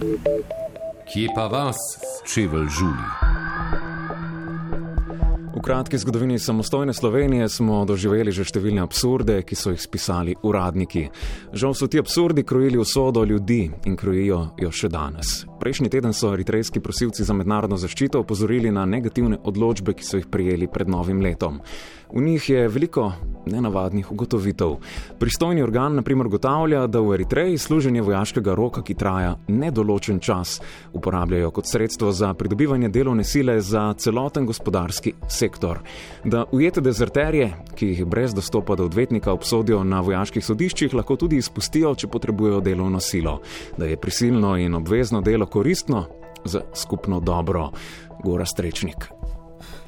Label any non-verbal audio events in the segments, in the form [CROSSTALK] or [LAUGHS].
Kje pa vas, čevelj žuli? V kratki zgodovini samostojne Slovenije smo doživeli že številne absurde, ki so jih spisali uradniki. Žal so ti absurdi krojili usodo ljudi in krojijo jo še danes. Prejšnji teden so eritrejski prosilci za mednarodno zaščito opozorili na negativne odločbe, ki so jih prijeli pred novim letom. V njih je veliko nenavadnih ugotovitev. Pristojni organ naprimer ugotavlja, da v Eritreji služenje vojaškega roka, ki traja nedoločen čas, uporabljajo kot sredstvo za pridobivanje delovne sile za celoten gospodarski sektor. Da ujete dezerterje, ki jih brez dostopa do odvetnika obsodijo na vojaških sodiščih, lahko tudi izpustijo, če potrebujejo delovno silo. Da je prisilno in obvezno delo koristno za skupno dobro. Gora Strečnik.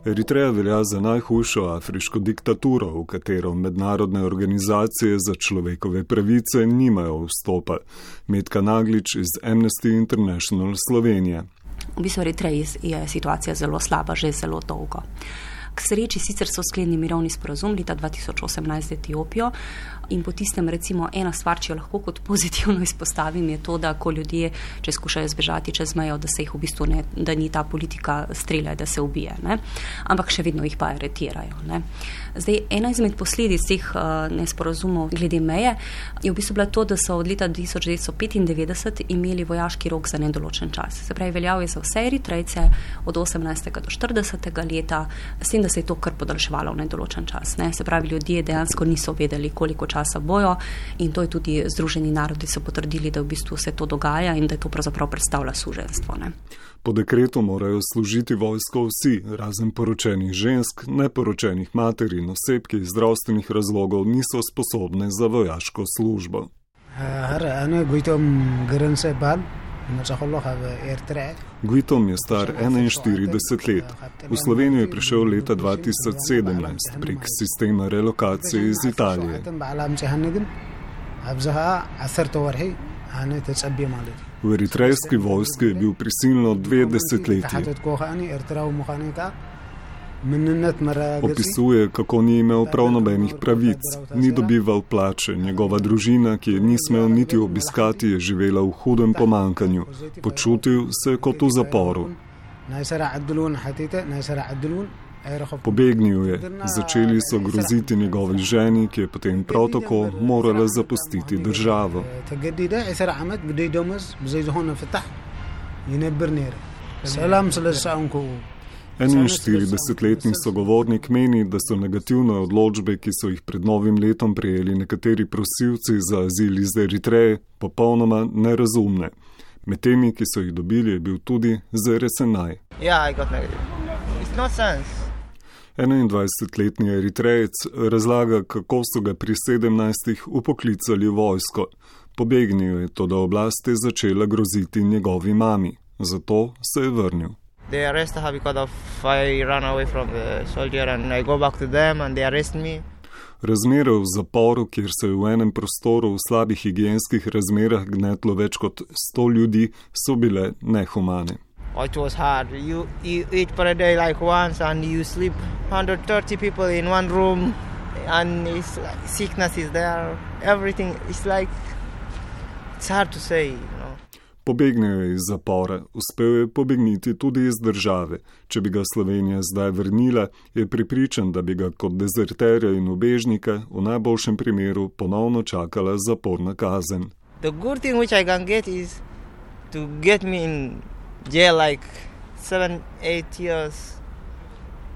Eritreja velja za najhujšo afriško diktaturo, v katero mednarodne organizacije za človekove pravice nimajo vstopa. Medka Naglič iz Amnesty International Slovenije. V bistvu Eritreji je situacija zelo slaba, že zelo dolgo. K sreči sicer so sklenili mirovni sporozum leta 2018 z Etiopijo in po tistem, recimo, ena stvar, če jo lahko kot pozitivno [LAUGHS] izpostavim, je to, da ko ljudje, če skušajo zbežati čez mejo, da se jih v bistvu ne, da ni ta politika strelja, da se ubije, ne? ampak še vedno jih pa aretirajo. Ne? Zdaj, ena izmed posledic teh uh, nesporazumov glede meje je v bistvu bila to, da so od leta 1995 imeli vojaški rok za nedoločen čas. Se pravi, veljal je za vse eritrejce od 18. do 40. leta, s tem, da se je to kar podaljševalo v nedoločen čas. Ne? Se pravi, ljudje dejansko niso vedeli, koliko časa bojo in to je tudi Združeni narodi so potrdili, da v bistvu se to dogaja in da je to pravzaprav predstavlja suženstvo. Ne? Po dekretu morajo služiti vojsko vsi, razen poročenih žensk, neporočenih mater in oseb, ki iz zdravstvenih razlogov niso sposobne za vojaško službo. Guitom je star 41 let. V Slovenijo je prišel leta 2017 prek sistema relokacije iz Italije. V eritrejski vojski je bil prisilno dve desetletji. Opisuje, kako ni imel prav nobenih pravic, ni dobival plače, njegova družina, ki je ni smel niti obiskati, je živela v hudem pomankanju, počutil se je kot v zaporu. Pobegnil je, začeli so groziti njegovi ženi, ki je potem prav tako morala zapustiti državo. 41-letni sogovornik meni, da so negativne odločbe, ki so jih pred novim letom prijeli nekateri prosilci za azil iz Eritreje, popolnoma nerazumne. Med temi, ki so jih dobili, je bil tudi ZRSNI. Ja, 21-letni eritrejec razlaga, kako so ga pri 17-ih upoklicali v vojsko. Pobegnil je, to da oblast je začela groziti njegovi mami, zato se je vrnil. They arrest her because of I run away from the soldier and I go back to them and they arrest me. Razmere v zaporu, kjer se je v enem prostoru v slabih higijenskih razmerah gnetlo več kot 100 ljudi, so bile nehumane. It was hard. You, you eat per day like once and you sleep 130 people in one room and it's like sickness is there. Everything is like it's hard to say. You know. Pobegnil je iz zapora, uspel je pobegniti tudi iz države. Če bi ga Slovenija zdaj vrnila, je pripričan, da bi ga kot dezerterja in ubežnika v najboljšem primeru ponovno čakala zaporna kazen. jail like seven, eight years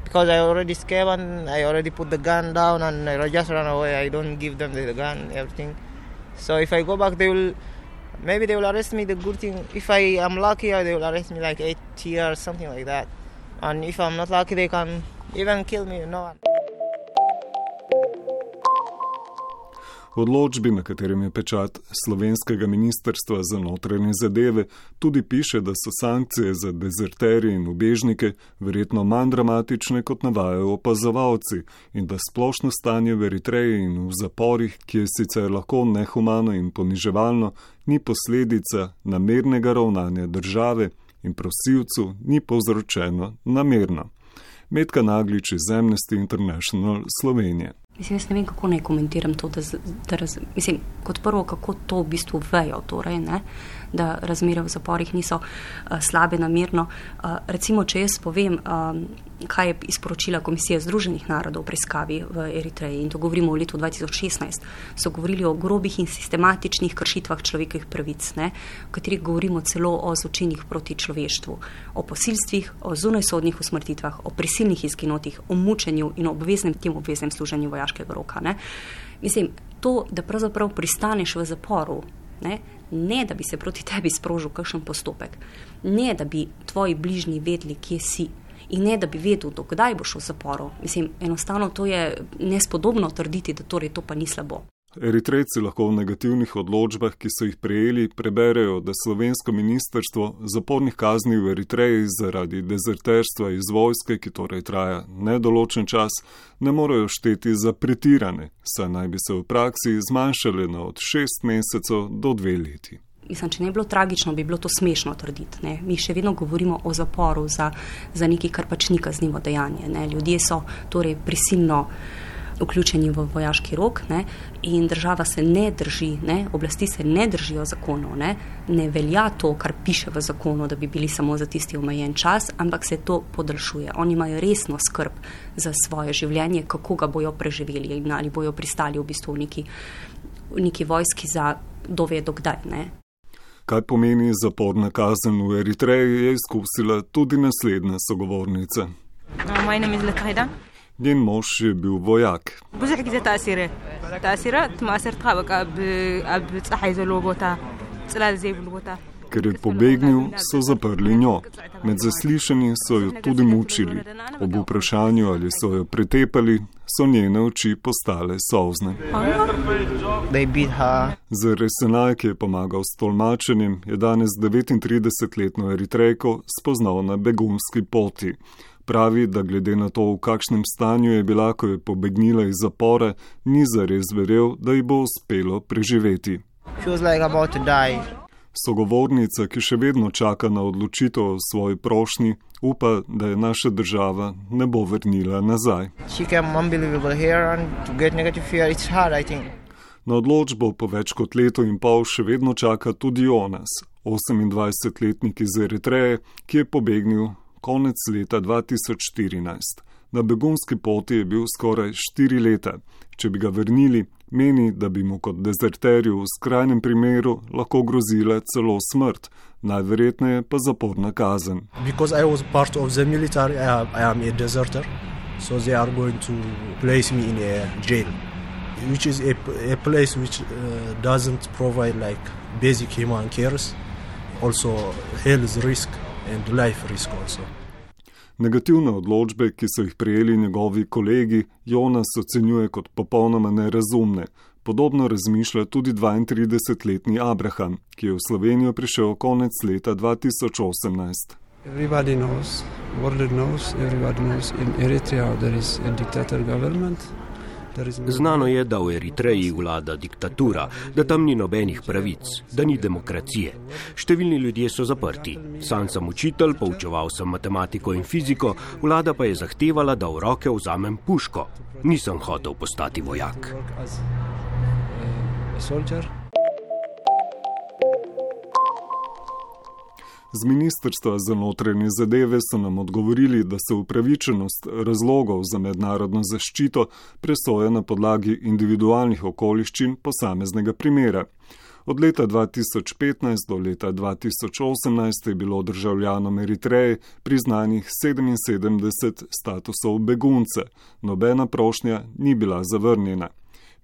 because I already scared and I already put the gun down and I just run away. I don't give them the gun, everything. So if I go back, they will maybe they will arrest me. The good thing, if I am lucky, uh, they will arrest me like eight years, something like that. And if I'm not lucky, they can even kill me. No. V odločbi, na katerem je pečat slovenskega ministrstva za notranje zadeve, tudi piše, da so sankcije za dezerterje in ubežnike verjetno manj dramatične, kot navajajo opazovalci, in da splošno stanje v Eritreji in v zaporih, ki je sicer lahko nehumano in poniževalno, ni posledica namernega ravnanja države in prosilcu ni povzročeno namerno. Medka Naglič iz Amnesty International Slovenije. Mislim, jaz ne vem, kako naj komentiram to. Da, da raz, mislim, kot prvo, kako to v bistvu vejo. Torej, da razmere v zaporih niso uh, slabe namerno. Uh, recimo, če jaz povem, um, kaj je izporočila Komisija Združenih narodov v preiskavi v Eritreji in to govorimo v letu 2016, so govorili o grobih in sistematičnih kršitvah človekovih pravic, ne, v katerih govorimo celo o zločinih proti človeštvu, o posilstvih, o zunajsodnih usmrtitvah, o prisilnih izginotih, o mučenju in o obveznem tem obveznem služenju vojaškega roka. Ne. Mislim, to, da pravzaprav pristaneš v zaporu, ne, ne da bi se proti tebi sprožil kakšen postopek, ne da bi tvoji bližnji vedeli, kje si in ne da bi vedel, dokdaj boš v zaporu. Mislim, enostavno to je nespodobno trditi, da torej to pa ni slabo. Eritrejci lahko v negativnih odločbah, ki so jih prejeli, preberejo, da slovensko ministrstvo zapornih kazni v Eritreji zaradi dezerterstva iz vojske, ki torej traja nedoločen čas, ne morejo šteti za pretirane, saj naj bi se v praksi zmanjšale na od šest mesecev do dve leti. Mislim, če ne bi bilo tragično, bi bilo to smešno trditi. Ne? Mi še vedno govorimo o zaporu za, za nekaj, kar pač ni kaznivo dejanje. Ne? Ljudje so torej prisilno vključeni v vojaški rok ne? in država se ne drži, ne? oblasti se ne držijo zakonov. Ne? ne velja to, kar piše v zakonu, da bi bili samo za tisti omejen čas, ampak se to podaljšuje. Oni imajo resno skrb za svoje življenje, kako ga bojo preživeli in ali bojo pristali v bistvu v neki, v neki vojski za dove dokdaj. Ne? Kaj pomeni zaporna kazen v Eritreji, je izkusila tudi naslednja sogovornica. Njen mož je bil vojak. Ker je pobegnil, so zaprli njo. Med zaslišanji so jo tudi mučili. Ob vprašanju, ali so jo pretepali, so njene oči postale solzne. Za Resenaj, ki je pomagal s tolmačenjem, je danes 39-letno Eritrejko spoznal na begunski poti. Pravi, da glede na to, v kakšnem stanju je bila, ko je pobegnila iz zapora, ni zares verjel, da ji bo uspelo preživeti. She was like about to die. Sogovornica, ki še vedno čaka na odločitev o svoji prošnji, upa, da je naša država ne bo vrnila nazaj. Na odločbo po več kot letu in pol še vedno čaka tudi Jonas, 28-letnik iz Eritreje, ki je pobegnil konec leta 2014. Na begunski poti je bil skoraj štiri leta. Če bi ga vrnili, meni, da bi mu kot dezerterju v skrajnem primeru lahko grozila celo smrt, najverjetneje pa zaporna kazen. So they are going to place me in a jail, which is a, a place which uh, doesn't provide like basic human cares, also health risk and life risk also. Negativne odločbe, ki so jih prijeli njegovi kolegi, Jonas ocenjuje kot popolnoma nerazumne. Podobno razmišlja tudi 32-letni Abraham, ki je v Slovenijo prišel konec leta 2018. Everybody knows, world knows, everybody knows in Eritrea there is a dictator government. Znano je, da v Eritreji vlada diktatura, da tam ni nobenih pravic, da ni demokracije. Številni ljudje so zaprti. Sam sem učitelj, poučeval sem matematiko in fiziko, vlada pa je zahtevala, da v roke vzamem puško. Nisem hotel postati vojak. Soldier. Z Ministrstva za notranje zadeve so nam odgovorili, da se upravičenost razlogov za mednarodno zaščito presoja na podlagi individualnih okoliščin posameznega primera. Od leta 2015 do leta 2018 je bilo državljanom Eritreje priznanih 77 statusov begunce, nobena prošnja ni bila zavrnjena.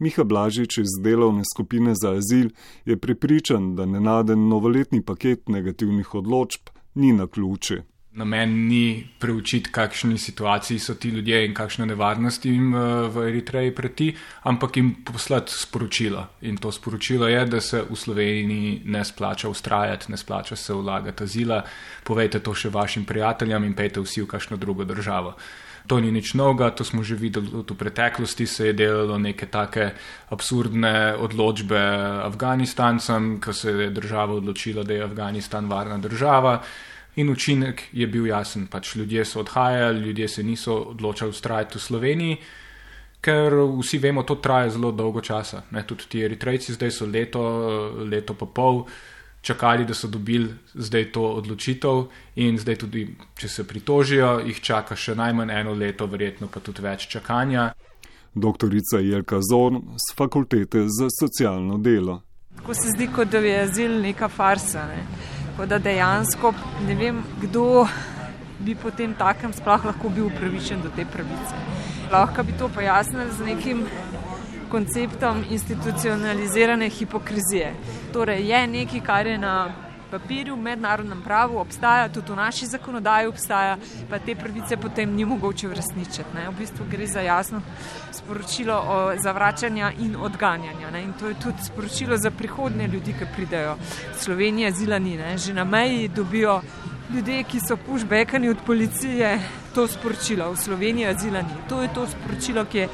Miha Blažič iz delovne skupine za azil je prepričan, da nenaden novoletni paket negativnih odločb ni na ključe. Namen ni preučiti, kakšni situaciji so ti ljudje in kakšne nevarnosti jim eh, v Eritreji preti, ampak jim poslati sporočilo. In to sporočilo je, da se v Sloveniji ne splača ustrajati, ne splača se vlagati azila. Povejte to še vašim prijateljem in pejte vsi v kakšno drugo državo. To ni nič novega, to smo že videli tudi v preteklosti, se je delalo neke take absurdne odločbe Afganistancem, ko se je država odločila, da je Afganistan varna država. In učinek je bil jasen, pač ljudje so odhajali, ljudje se niso odločali ustrajati v Sloveniji, ker vsi vemo, to traja zelo dolgo časa. Ne, tudi ti eritrejci zdaj so leto, leto pa pol čakali, da so dobili zdaj to odločitev, in zdaj tudi, če se pritožijo, jih čaka še najmanj eno leto, verjetno pa tudi več čakanja. Doktorica Jelka Zorn z fakultete za socialno delo. Tako se zdi, kot da je azil neka farsa. Ne? Tako da dejansko ne vem, kdo bi potem takem sploh lahko bil upravičen do te pravice. Lahko bi to pojasnili z nekim konceptom institucionalizirane hipokrizije. Torej, je nekaj, kar je na papirju, v mednarodnem pravu obstaja, tudi v naši zakonodaji obstaja, pa te pravice potem ni mogoče uresničiti. V bistvu gre za jasno sporočilo o zavračanju in odganjanju. Ne? In to je tudi sporočilo za prihodne ljudi, ki pridejo. Slovenija zila ni, ne? že na meji dobijo ljudje, ki so pushbackani od policije, to sporočilo. V Sloveniji azila ni. To je to sporočilo, ki je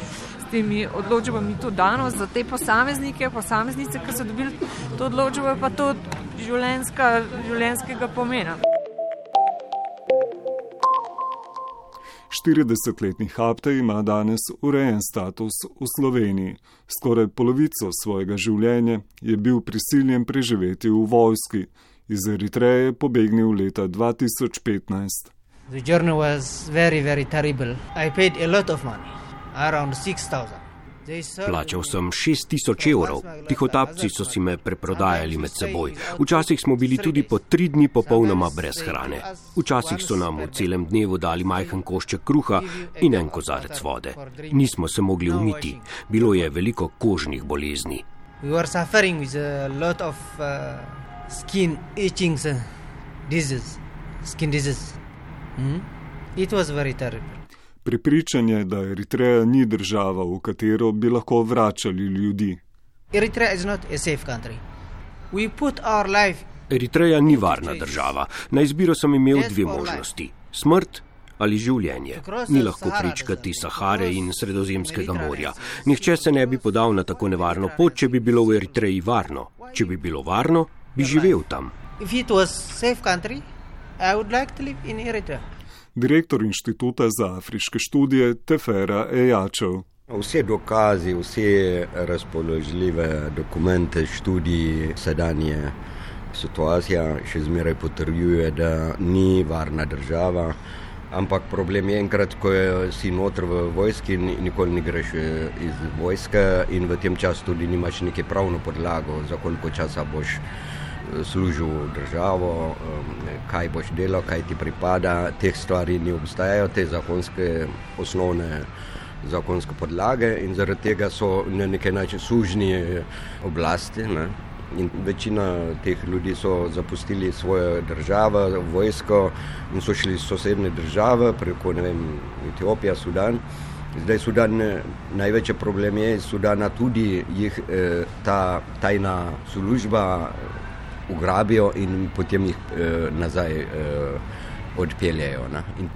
temi odločbami to dano za te posameznike, posameznice, ki so dobili to odločbo, pa to življenjska, življenjskega pomena. 40-letni Hapte ima danes urejen status v Sloveniji. Skoraj polovico svojega življenja je bil prisiljen preživeti v vojski. Iz Eritreje je pobegnil leta 2015. The journey was very, very terrible. I paid a lot of money. Plačal sem 6000 evrov, tihotapci so si me preprodajali med seboj. Včasih smo bili tudi po tri dni popolnoma brez hrane. Včasih so nam v celem dnevu dali majhen košček kruha in en kozarec vode. Nismo se mogli umiti, bilo je veliko kožnih bolezni. It was very terrible. Pripričanje, da Eritreja ni država, v katero bi lahko vračali ljudi. Eritreja ni varna država. Na izbiro sem imel dve možnosti: smrt ali življenje. Ni lahko pričkati Sahare in Sredozemskega morja. Nihče se ne bi podal na tako nevarno pot, če bi bilo v Eritreji varno. Če bi bilo varno, bi živel tam. If it was safe country, I would like to live in Eritrea direktor Inštituta za afriške študije Tefera Ejačev. Vse dokazi, vse razpoložljive dokumente, študiji sedanje situacije še zmeraj potrjuje, da ni varna država. Ampak problem je enkrat, ko si noter v vojski, nikoli ne greš iz vojske in v tem času tudi nimaš neke pravno podlago, za koliko časa boš služil državo, kaj boš delal, kaj ti pripada. Teh stvari ni obstajajo, te zakonske osnovne zakonske podlage in zaradi tega so na neki način sužni oblasti. Ne. In večina teh ljudi so zapustili svojo državo, vojsko in so šli iz sosednje države, preko vem, Etiopija, Sudan. Zdaj Sudan, največji problem je iz Sudana tudi jih eh, ta tajna služba ugrabijo in potem jih eh, nazaj eh, odpeljejo.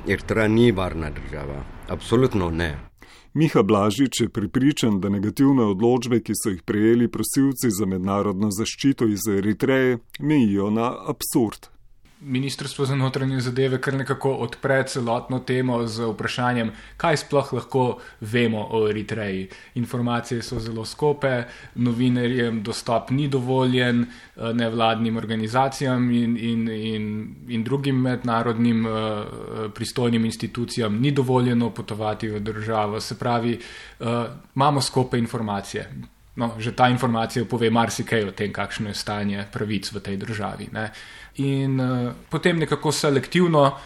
Eritreja ni varna država, absolutno ne. Miha Blažič je pripričan, da negativne odločbe, ki so jih prejeli prosilci za mednarodno zaščito iz Eritreje, mejijo na absurd. Ministrstvo za notranje zadeve kar nekako odpre celotno temo z vprašanjem, kaj sploh lahko vemo o Eritreji. Informacije so zelo skope, novinarjem dostop ni dovoljen, eh, nevladnim organizacijam in, in, in, in drugim mednarodnim uh, pristojnim institucijam ni dovoljeno potovati v državo. Se pravi, uh, imamo skope informacije. No, že ta informacija pove marsikaj o tem, kakšno je stanje pravic v tej državi. Ne. In uh, potem nekako selektivno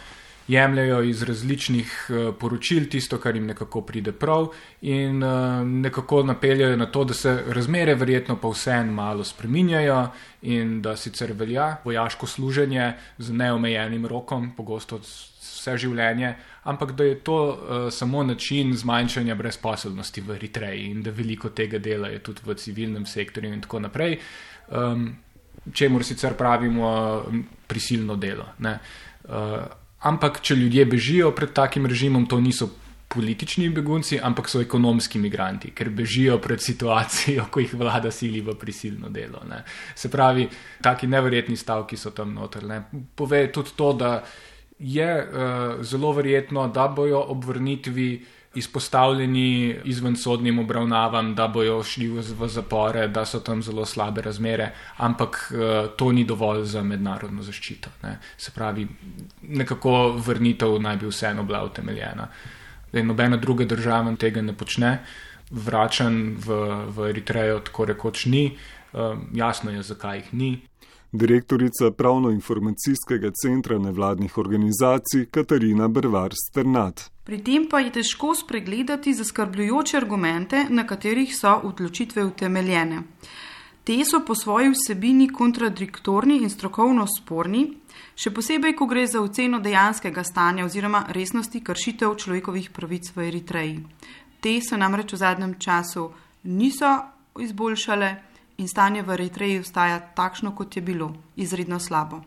jemljajo iz različnih uh, poročil tisto, kar jim nekako pride prav, in uh, nekako napeljajo na to, da se razmere verjetno pa vseeno malo spreminjajo in da sicer velja vojaško služenje z neomejenim rokom, pogosto vse življenje, ampak da je to uh, samo način zmanjšanja brezposobnosti v Eritreji in da veliko tega dela je tudi v civilnem sektorju in tako naprej. Um, Čemu sicer pravimo prisilno delo. Uh, ampak, če ljudje bežijo pred takim režimom, to niso politični begunci, ampak so ekonomski migranti, ker bežijo pred situacijo, ko jih vlada sili v prisilno delo. Ne. Se pravi, taki neverjetni stavki so tam noter. Ne. Pove tudi to, da je uh, zelo verjetno, da bojo ob vrnitvi izpostavljeni izven sodnim obravnavam, da bojo šli v zapore, da so tam zelo slabe razmere, ampak uh, to ni dovolj za mednarodno zaščito. Ne. Se pravi, nekako vrnitev naj bi vseeno bila utemeljena. Zdaj, nobena druga država tega ne počne, vračan v, v Eritrejo tako rekoč ni, jasno je, zakaj jih ni direktorica Pravno-informacijskega centra nevladnih organizacij Katarina Brvar Sternat. Pri tem pa je težko spregledati zaskrbljujoče argumente, na katerih so odločitve utemeljene. Te so po svoji vsebini kontradiktorni in strokovno sporni, še posebej, ko gre za oceno dejanskega stanja oziroma resnosti kršitev človekovih pravic v Eritreji. Te se namreč v zadnjem času niso izboljšale, in stanje v Eritreji ostaja takšno, kot je bilo, izredno slabo.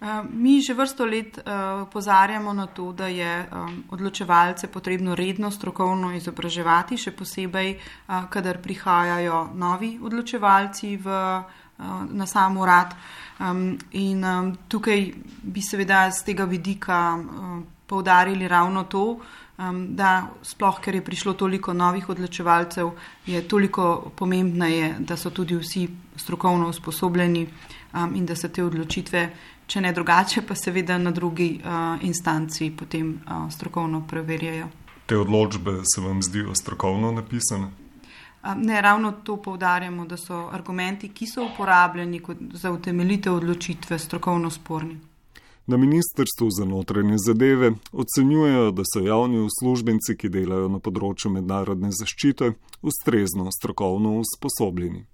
Eh, mi že vrsto let eh, opozarjamo na to, da je eh, odločevalce potrebno redno strokovno izobraževati, še posebej, kadar prihajajo novi odločevalci v, na sam urad. In tukaj bi seveda z tega vidika poudarili ravno to, um, da sploh, ker je prišlo toliko novih odločevalcev, je toliko pomembneje, da so tudi vsi strokovno usposobljeni um, in da se te odločitve, če ne drugače, pa seveda na drugi uh, instanci potem uh, strokovno preverjajo. Te odločbe se vam zdijo strokovno napisane? Ne, ravno to poudarjamo, da so argumenti, ki so uporabljeni za utemeljitev odločitve, strokovno sporni. Na ministrstvu za notranje zadeve ocenjujejo, da so javni uslužbenci, ki delajo na področju mednarodne zaščite, ustrezno strokovno usposobljeni.